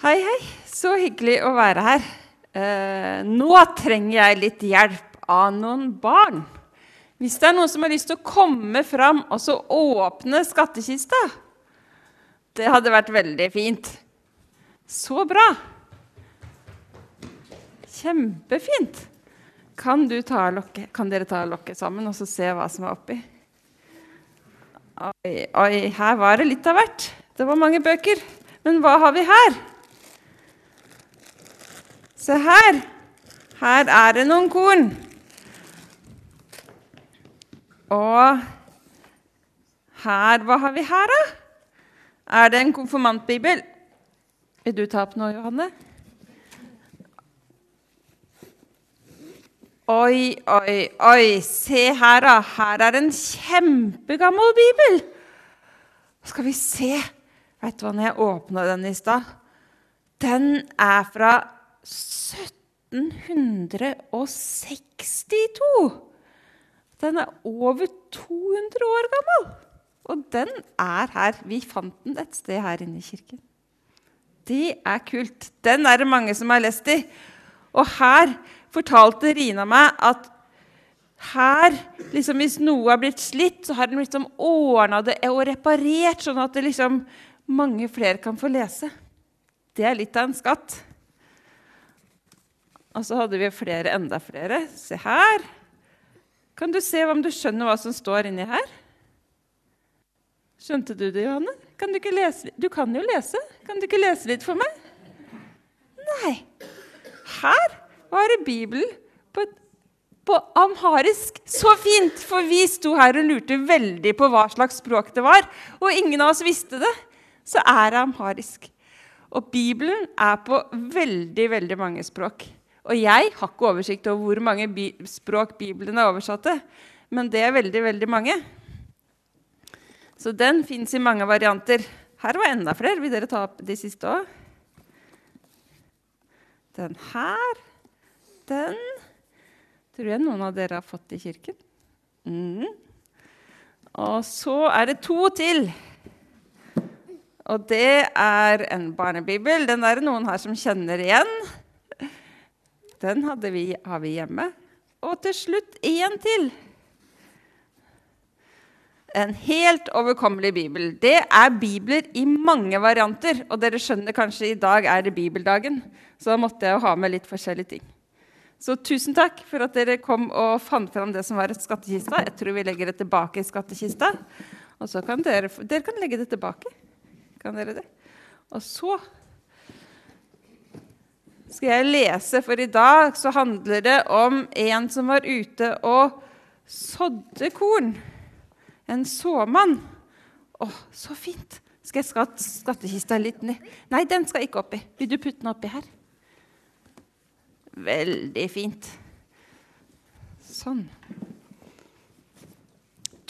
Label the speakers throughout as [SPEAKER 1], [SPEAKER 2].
[SPEAKER 1] Hei, hei. Så hyggelig å være her. Eh, nå trenger jeg litt hjelp av noen barn. Hvis det er noen som har lyst til å komme fram og så åpne skattkista Det hadde vært veldig fint. Så bra. Kjempefint. Kan, kan dere ta lokket sammen og så se hva som er oppi? Oi, oi, her var det litt av hvert. Det var mange bøker. Men hva har vi her? Se her. Her er det noen korn. Og her Hva har vi her, da? Er det en konfirmantbibel? Vil du ta opp noe, Johanne? Oi, oi, oi. Se her, da. Her er en kjempegammel bibel. Skal vi se Vet du hva, når jeg åpna den i stad Den er fra 1762. Den er over 200 år gammel. Og den er her. Vi fant den et sted her inne i kirken. Det er kult. Den er det mange som har lest i. Og her fortalte Rina meg at her, liksom hvis noe har blitt slitt, så har den liksom ordna det og reparert, sånn at det liksom mange flere kan få lese. Det er litt av en skatt. Og så hadde vi flere, enda flere. Se her. Kan du se om du skjønner hva som står inni her? Skjønte du det, Johanne? Kan du, ikke lese? du kan jo lese. Kan du ikke lese litt for meg? Nei. Her var det Bibelen på, på amharisk. Så fint! For vi sto her og lurte veldig på hva slags språk det var. Og ingen av oss visste det. Så er det amharisk. Og Bibelen er på veldig, veldig mange språk. Og jeg har ikke oversikt over hvor mange bi språk Bibelen er oversatt til, men det er veldig, veldig mange. Så den fins i mange varianter. Her var enda flere. Vil dere ta opp de siste òg? Den her. Den tror jeg noen av dere har fått i kirken. Mm. Og så er det to til. Og det er en barnebibel. Den er det noen her som kjenner igjen. Den vi, har vi hjemme. Og til slutt én til. En helt overkommelig bibel. Det er bibler i mange varianter. Og dere skjønner kanskje i dag er det bibeldagen, så da måtte jeg ha med litt forskjellige ting. Så tusen takk for at dere kom og fant fram det som var et skattkista. Jeg tror vi legger det tilbake i skattkista. Og så kan dere, dere kan legge det tilbake. Kan dere det? Og så skal jeg lese, for i dag så handler det om en som var ute og sådde korn. En såmann. Å, så fint! Skal jeg skatte skattkista litt ned? Nei, den skal ikke oppi. Vil du putte den oppi her? Veldig fint. Sånn.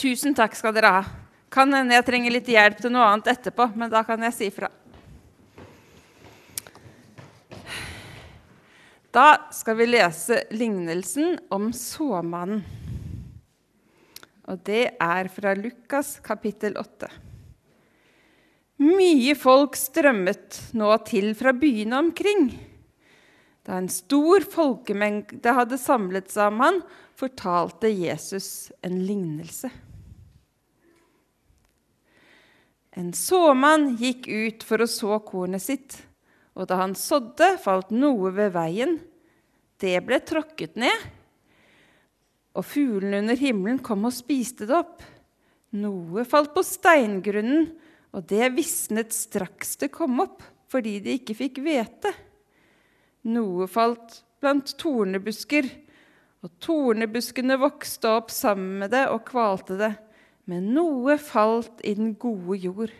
[SPEAKER 1] Tusen takk skal dere ha. Kan hende jeg trenger litt hjelp til noe annet etterpå, men da kan jeg si fra. Da skal vi lese lignelsen om såmannen. Og det er fra Lukas kapittel 8. Mye folk strømmet nå til fra byene omkring. Da en stor folkemengde hadde samlet seg om han, fortalte Jesus en lignelse. En såmann gikk ut for å så kornet sitt. Og da han sådde, falt noe ved veien. Det ble tråkket ned. Og fuglene under himmelen kom og spiste det opp. Noe falt på steingrunnen, og det visnet straks det kom opp, fordi de ikke fikk hvete. Noe falt blant tornebusker, og tornebuskene vokste opp sammen med det og kvalte det. Men noe falt i den gode jord,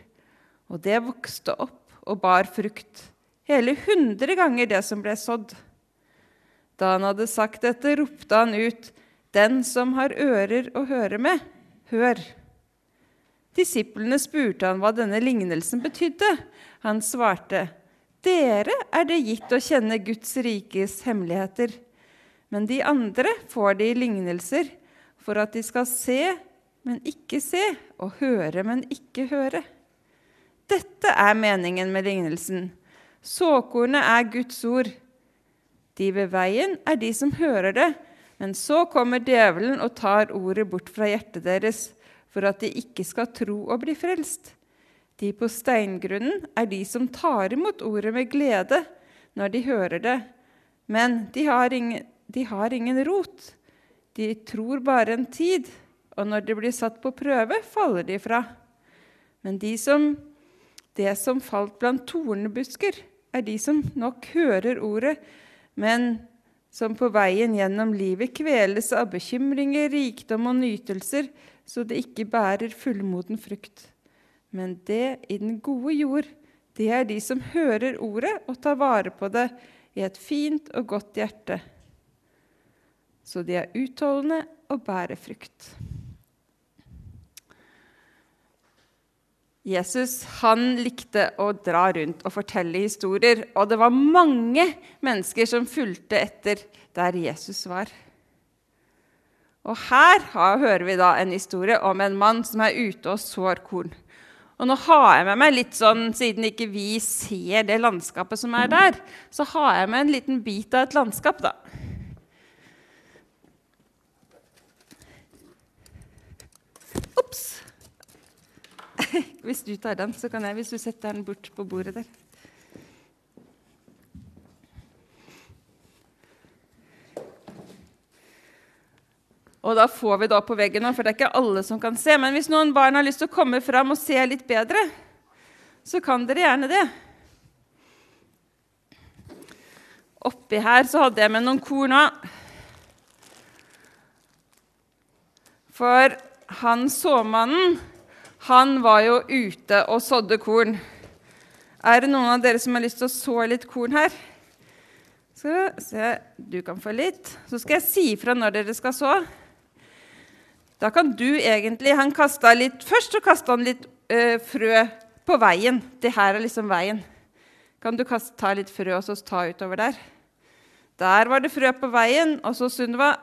[SPEAKER 1] og det vokste opp og bar frukt hele hundre ganger det som ble sådd. Da han hadde sagt dette, ropte han ut, Den som har ører å høre med, hør. Disiplene spurte han hva denne lignelsen betydde. Han svarte, Dere er det gitt å kjenne Guds rikes hemmeligheter. Men de andre får de lignelser for at de skal se, men ikke se, og høre, men ikke høre. Dette er meningen med lignelsen. Såkornet er Guds ord. De ved veien er de som hører det, men så kommer djevelen og tar ordet bort fra hjertet deres, for at de ikke skal tro og bli frelst. De på steingrunnen er de som tar imot ordet med glede når de hører det, men de har ingen, de har ingen rot. De tror bare en tid, og når de blir satt på prøve, faller de fra. Men de som, det som falt blant tornebusker, er de som nok hører ordet, men som på veien gjennom livet kveles av bekymringer, rikdom og nytelser, så det ikke bærer fullmoden frukt. Men det i den gode jord, det er de som hører ordet og tar vare på det i et fint og godt hjerte. Så de er utholdende og bærer frukt. Jesus han likte å dra rundt og fortelle historier, og det var mange mennesker som fulgte etter der Jesus var. Og her hører vi da en historie om en mann som er ute og sår korn. Og nå har jeg med meg litt sånn, Siden ikke vi ser det landskapet som er der, så har jeg med en liten bit av et landskap, da. Hvis du tar den, så kan jeg hvis du setter den bort på bordet der. Og da får vi det opp på veggen, for det er ikke alle som kan se. Men hvis noen barn har lyst til å komme fram og se litt bedre, så kan dere gjerne det. Oppi her så hadde jeg med noen korn òg. For han såmannen han var jo ute og sådde korn. Er det noen av dere som har lyst til å så litt korn her? Skal vi se, du kan få litt. Så skal jeg si ifra når dere skal så. Da kan du egentlig Han kasta litt Først så kasta han litt øh, frø på veien. Det her er liksom veien. Kan du kaste, ta litt frø og så ta utover der? Der var det frø på veien. Og så Sunniva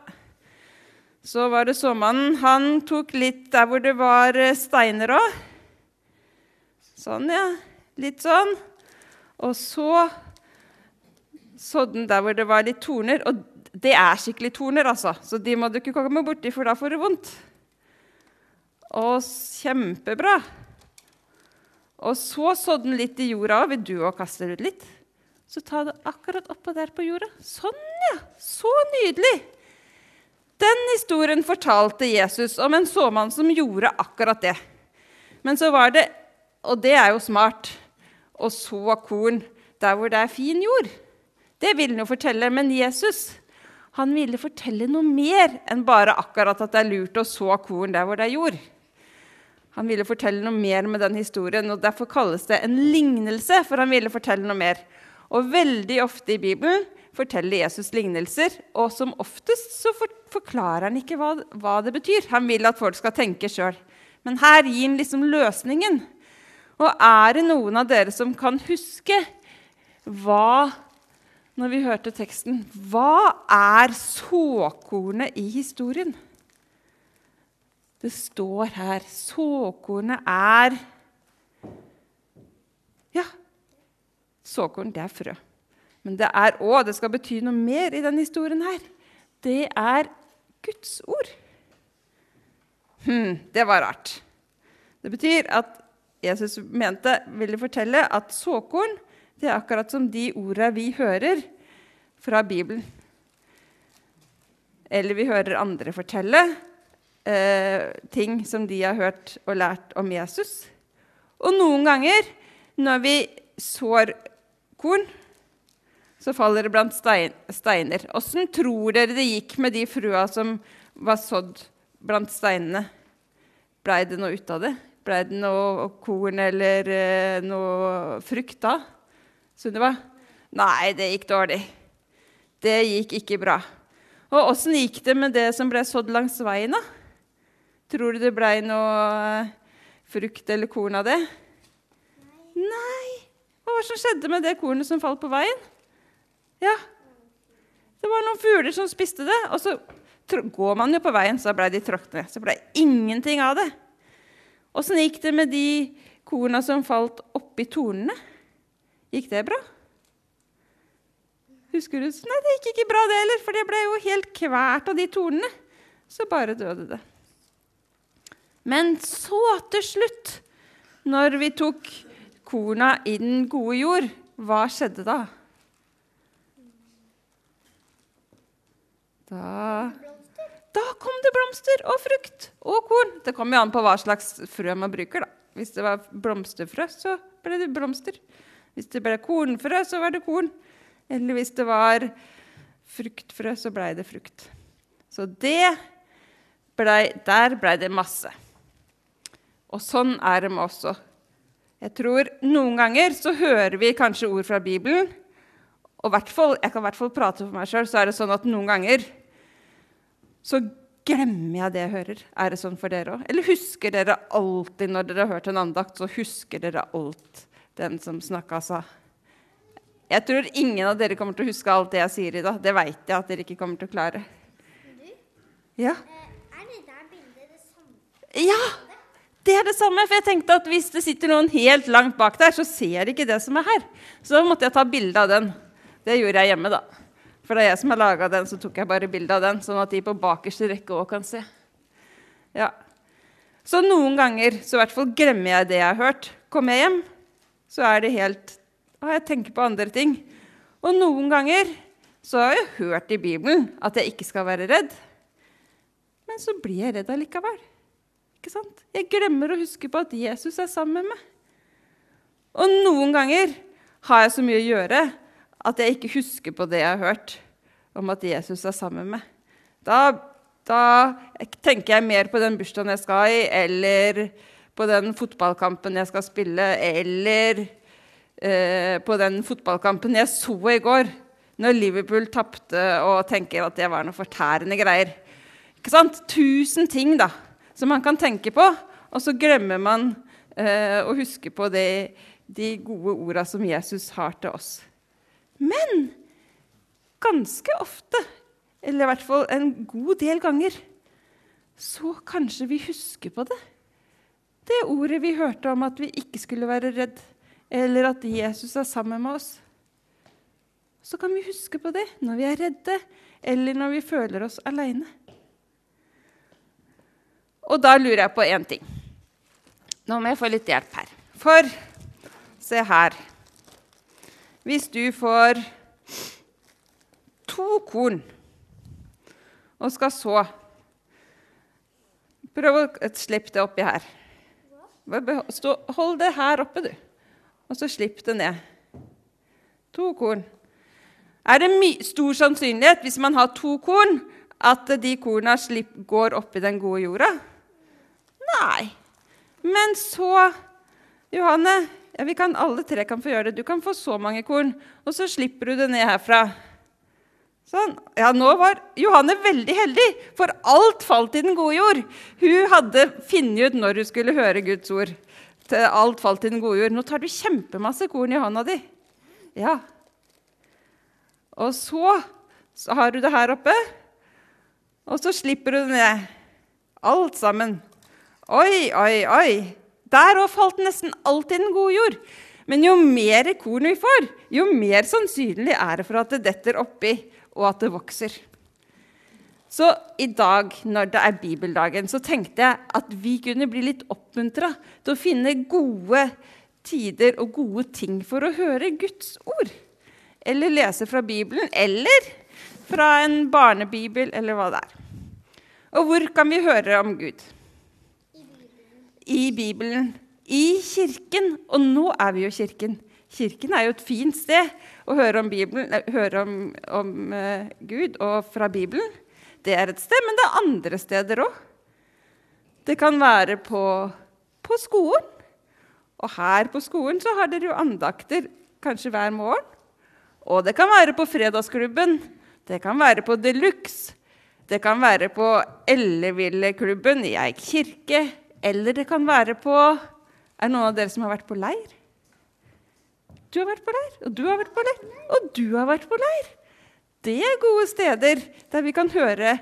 [SPEAKER 1] så var det såmannen. Han tok litt der hvor det var eh, steiner òg. Sånn, ja. Litt sånn. Og så sådde han der hvor det var litt torner. Og det er skikkelig torner, altså. Så de må du ikke komme borti, for da får du vondt. Og kjempebra. Og så sådde han litt i jorda òg. Vil du òg kaste ut litt? Så ta det akkurat oppå der på jorda. Sånn, ja. Så nydelig. Den historien fortalte Jesus om en såmann som gjorde akkurat det. Men så var det, og det er jo smart, å så korn der hvor det er fin jord. Det ville han jo fortelle. Men Jesus han ville fortelle noe mer enn bare akkurat at det er lurt å så korn der hvor det er jord. Han ville fortelle noe mer med den historien, og derfor kalles det en lignelse. for han ville fortelle noe mer. Og veldig ofte i Bibelen forteller Jesus lignelser, og som oftest så forklarer han ikke hva, hva det betyr. Han vil at folk skal tenke sjøl. Men her gir han liksom løsningen. Og er det noen av dere som kan huske hva Når vi hørte teksten Hva er såkornet i historien? Det står her Såkornet er Ja, såkorn, det er frø. Men det er òg Det skal bety noe mer i denne historien her. Det er Guds ord. Hm, det var rart. Det betyr at Jesus mente, ville fortelle at såkorn det er akkurat som de orda vi hører fra Bibelen. Eller vi hører andre fortelle eh, ting som de har hørt og lært om Jesus. Og noen ganger når vi sår korn, så faller det blant stein, steiner. Åssen tror dere det gikk med de frua som var sådd blant steinene? Blei det noe ut av det? Blei det noe korn eller eh, noe frukt da? Sunniva? Nei, det gikk dårlig. Det gikk ikke bra. Og åssen gikk det med det som ble sådd langs veien, da? Tror du det blei noe frukt eller korn av det? Nei. Nei. Hva som skjedde med det kornet som falt på veien? Ja. Det var noen fugler som spiste det. Og så går man jo på veien, så ble de tråkket ned. Så ble ingenting av det. Åssen gikk det med de korna som falt oppi tornene? Gikk det bra? Husker du? Nei, det gikk ikke bra, det heller, for det ble jo helt kvært av de tornene. Så bare døde det. Men så, til slutt, når vi tok korna i den gode jord, hva skjedde da? Da, da kom det blomster og frukt og korn. Det kommer jo an på hva slags frø man bruker. da. Hvis det var blomsterfrø, så ble det blomster. Hvis det ble kornfrø, så var det korn. Eller hvis det var fruktfrø, så blei det frukt. Så det ble, der blei det masse. Og sånn er det med oss også. Jeg tror Noen ganger så hører vi kanskje ord fra Bibelen. Og jeg kan i hvert fall prate for meg sjøl, så er det sånn at noen ganger så glemmer jeg det jeg hører. Er det sånn for dere òg? Eller husker dere alltid når dere har hørt en andakt, så husker dere alt den som snakka, sa? Jeg tror ingen av dere kommer til å huske alt det jeg sier i dag. Det veit jeg at dere ikke kommer til å klare.
[SPEAKER 2] Du,
[SPEAKER 1] Ja,
[SPEAKER 2] eh, er det der bildet det samme?
[SPEAKER 1] ja det er det samme. For jeg tenkte at hvis det sitter noen helt langt bak der, så ser de ikke det som er her. Så da måtte jeg ta bilde av den. Det gjorde jeg hjemme, da. For det er jeg som har laga den, så tok jeg bare bilde av den, sånn at de på bakerste rekke òg kan se. Ja. Så noen ganger så i hvert fall glemmer jeg det jeg har hørt. Kommer jeg hjem, så er det helt Og jeg tenker på andre ting. Og noen ganger så har jeg hørt i Bibelen at jeg ikke skal være redd. Men så blir jeg redd allikevel. Ikke sant? Jeg glemmer å huske på at Jesus er sammen med meg. Og noen ganger har jeg så mye å gjøre at jeg ikke husker på det jeg har hørt om at Jesus er sammen med. Da, da tenker jeg mer på den bursdagen jeg skal i, eller på den fotballkampen jeg skal spille, eller eh, på den fotballkampen jeg så i går, når Liverpool tapte, og tenker at det var noe fortærende greier. Ikke sant? Tusen ting da, som man kan tenke på, og så glemmer man eh, å huske på det, de gode orda som Jesus har til oss. Men ganske ofte, eller i hvert fall en god del ganger, så kanskje vi husker på det. Det ordet vi hørte om at vi ikke skulle være redd, eller at Jesus er sammen med oss. Så kan vi huske på det når vi er redde, eller når vi føler oss aleine. Og da lurer jeg på én ting. Nå må jeg få litt hjelp her. For se her Hvis du får to korn og skal så Prøv å slippe det oppi her. Hold det her oppe, du. Og så slipp det ned. To korn. Er det stor sannsynlighet, hvis man har to korn, at de korna går oppi den gode jorda? Nei. Men så, Johanne ja, vi kan, Alle tre kan få gjøre det. Du kan få så mange korn, og så slipper du det ned herfra. Sånn. Ja, nå var Johanne veldig heldig, for alt falt i den gode jord. Hun hadde funnet ut når hun skulle høre Guds ord. Til alt falt i den gode jord. Nå tar du kjempemasse korn i hånda di. Ja. Og så, så har du det her oppe, og så slipper du det ned. Alt sammen. Oi, oi, oi. Der òg falt nesten alt i den gode jord. Men jo mer korn vi får, jo mer sannsynlig er det for at det detter oppi, og at det vokser. Så i dag, når det er bibeldagen, så tenkte jeg at vi kunne bli litt oppmuntra til å finne gode tider og gode ting for å høre Guds ord. Eller lese fra Bibelen, eller fra en barnebibel, eller hva det er. Og hvor kan vi høre om Gud? I Bibelen. I kirken. Og nå er vi jo kirken. Kirken er jo et fint sted å høre om, Bibelen, eh, høre om, om eh, Gud og fra Bibelen. Det er et sted, men det er andre steder òg. Det kan være på, på skolen. Og her på skolen så har dere jo andakter kanskje hver morgen. Og det kan være på fredagsklubben. Det kan være på Deluxe. Det kan være på Ellevilleklubben i Eik kirke. Eller det kan være på Er det noen av dere som har vært på leir? Du har vært på leir, og du har vært på leir, og du har vært på leir. Det er gode steder der vi kan høre,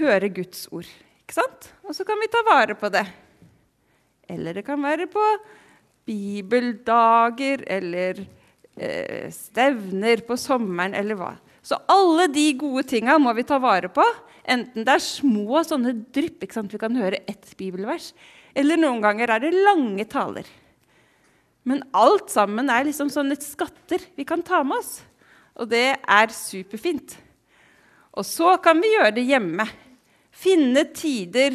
[SPEAKER 1] høre Guds ord. Ikke sant? Og så kan vi ta vare på det. Eller det kan være på bibeldager eller eh, stevner på sommeren eller hva. Så alle de gode tinga må vi ta vare på. Enten det er små sånne drypp, ikke sant? vi kan høre ett bibelvers, eller noen ganger er det lange taler. Men alt sammen er liksom sånne skatter vi kan ta med oss. Og det er superfint. Og så kan vi gjøre det hjemme. Finne tider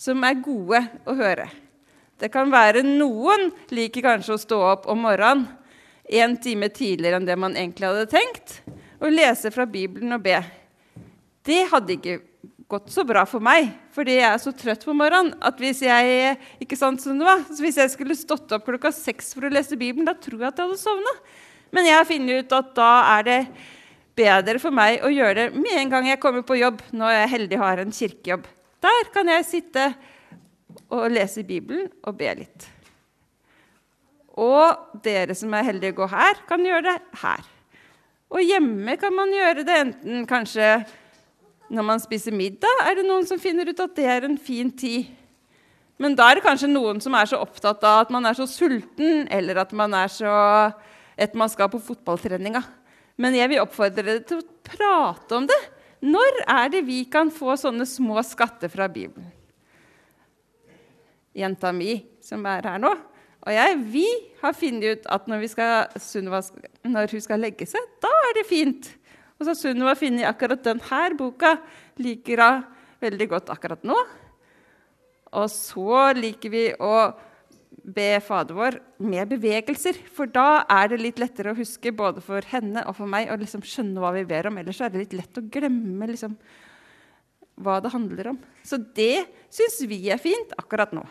[SPEAKER 1] som er gode å høre. Det kan være noen liker kanskje å stå opp om morgenen en time tidligere enn det man egentlig hadde tenkt, og lese fra Bibelen og be. Det hadde ikke gått så bra for meg, fordi jeg er så trøtt på morgenen at hvis jeg ikke sant som det var, så hvis jeg skulle stått opp klokka seks for å lese Bibelen, da tror jeg at jeg hadde sovna. Men jeg har funnet ut at da er det bedre for meg å gjøre det med en gang jeg kommer på jobb, når jeg heldig har en kirkejobb. Der kan jeg sitte og lese Bibelen og be litt. Og dere som er heldige å gå her, kan gjøre det her. Og hjemme kan man gjøre det enten kanskje når man spiser middag, er det noen som finner ut at det er en fin tid. Men da er det kanskje noen som er så opptatt av at man er så sulten, eller at man så et man skal på fotballtreninga. Men jeg vil oppfordre dere til å prate om det. Når er det vi kan få sånne små skatter fra Bibelen? Jenta mi som er her nå, og jeg, vi har funnet ut at når, skal, Sunniva, når, hun skal legge seg, da er det fint. Og så har Sunniva funnet akkurat denne boka liker hun veldig godt akkurat nå. Og så liker vi å be Fader vår med bevegelser, for da er det litt lettere å huske både for henne og for meg å liksom skjønne hva vi ber om. Ellers er det litt lett å glemme liksom, hva det handler om. Så det syns vi er fint akkurat nå.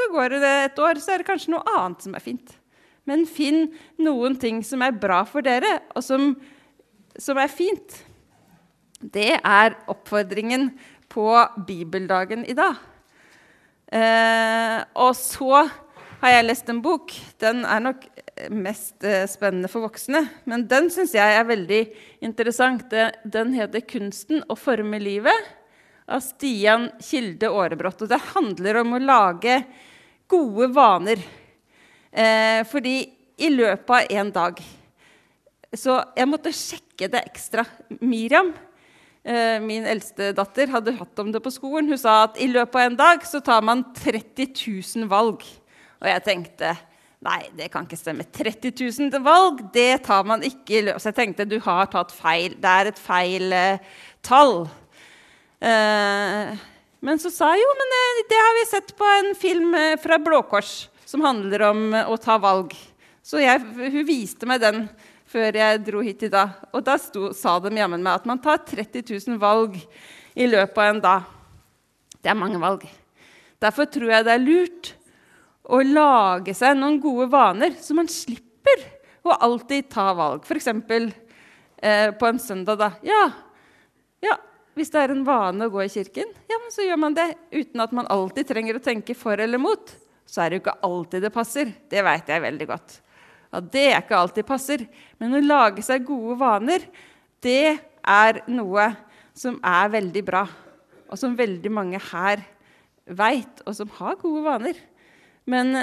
[SPEAKER 1] Så går det et år, så er det kanskje noe annet som er fint. Men finn noen ting som er bra for dere, og som, som er fint. Det er oppfordringen på bibeldagen i dag. Eh, og så har jeg lest en bok. Den er nok mest eh, spennende for voksne, men den syns jeg er veldig interessant. Den heter 'Kunsten å forme livet' av Stian Kilde Aarebrot. Og det handler om å lage gode vaner. Eh, fordi i løpet av en dag Så jeg måtte sjekke det ekstra. Miriam, eh, min eldste datter, hadde hatt om det på skolen. Hun sa at i løpet av en dag så tar man 30 000 valg. Og jeg tenkte nei, det kan ikke stemme. 30 000 valg, det tar man ikke i løpet Så jeg tenkte du har tatt feil. Det er et feil eh, tall. Eh, men så sa jeg jo, men eh, det har vi sett på en film eh, fra Blå Kors som handler om å ta valg. Så jeg, hun viste meg den før jeg dro hit i dag. Og da sto, sa de jammen meg at man tar 30 000 valg i løpet av en dag. Det er mange valg. Derfor tror jeg det er lurt å lage seg noen gode vaner, så man slipper å alltid ta valg. F.eks. Eh, på en søndag. da. Ja, ja, hvis det er en vane å gå i kirken, ja, men så gjør man det uten at man alltid trenger å tenke for eller mot. Så er det jo ikke alltid det passer. Det veit jeg veldig godt. At det er ikke alltid passer. Men å lage seg gode vaner, det er noe som er veldig bra. Og som veldig mange her veit, og som har gode vaner. Men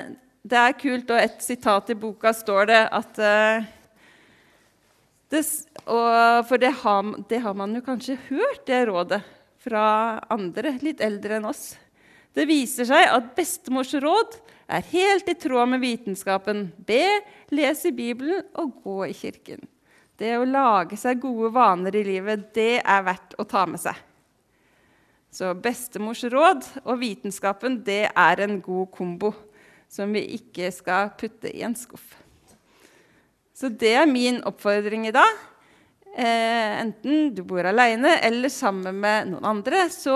[SPEAKER 1] det er kult, og et sitat i boka står det at uh, det, for det har, det har, man jo kanskje hørt, det rådet, fra andre litt eldre enn oss. Det viser seg at bestemors råd er helt i tråd med vitenskapen. Be, les i Bibelen og gå i kirken. Det å lage seg gode vaner i livet, det er verdt å ta med seg. Så bestemors råd og vitenskapen, det er en god kombo som vi ikke skal putte i en skuff. Så det er min oppfordring i dag. Eh, enten du bor alene eller sammen med noen andre. Så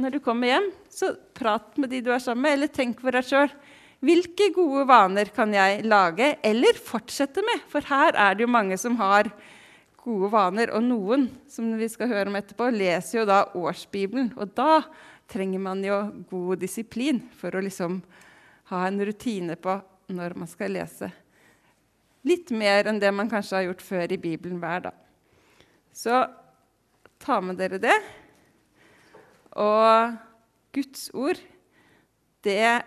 [SPEAKER 1] når du kommer hjem, så prat med de du er sammen med, eller tenk for deg sjøl. Hvilke gode vaner kan jeg lage eller fortsette med? For her er det jo mange som har gode vaner. Og noen, som vi skal høre om etterpå, leser jo da årsbibelen. Og da trenger man jo god disiplin for å liksom ha en rutine på når man skal lese Litt mer enn det man kanskje har gjort før i Bibelen hver dag. Så ta med dere det. Og Guds ord, det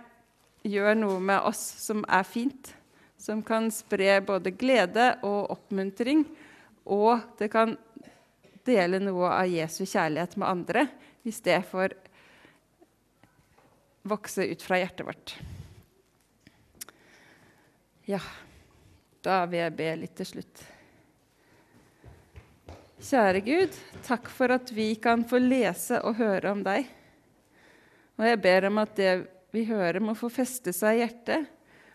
[SPEAKER 1] gjør noe med oss som er fint. som kan spre både glede og oppmuntring, og det kan dele noe av Jesu kjærlighet med andre, hvis det får vokse ut fra hjertet vårt. Ja, da vil jeg be litt til slutt. Kjære Gud, takk for at vi kan få lese og høre om deg. Og jeg ber om at det vi hører, må få feste seg i hjertet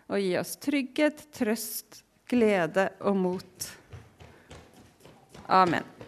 [SPEAKER 1] og gi oss trygghet, trøst, glede og mot. Amen.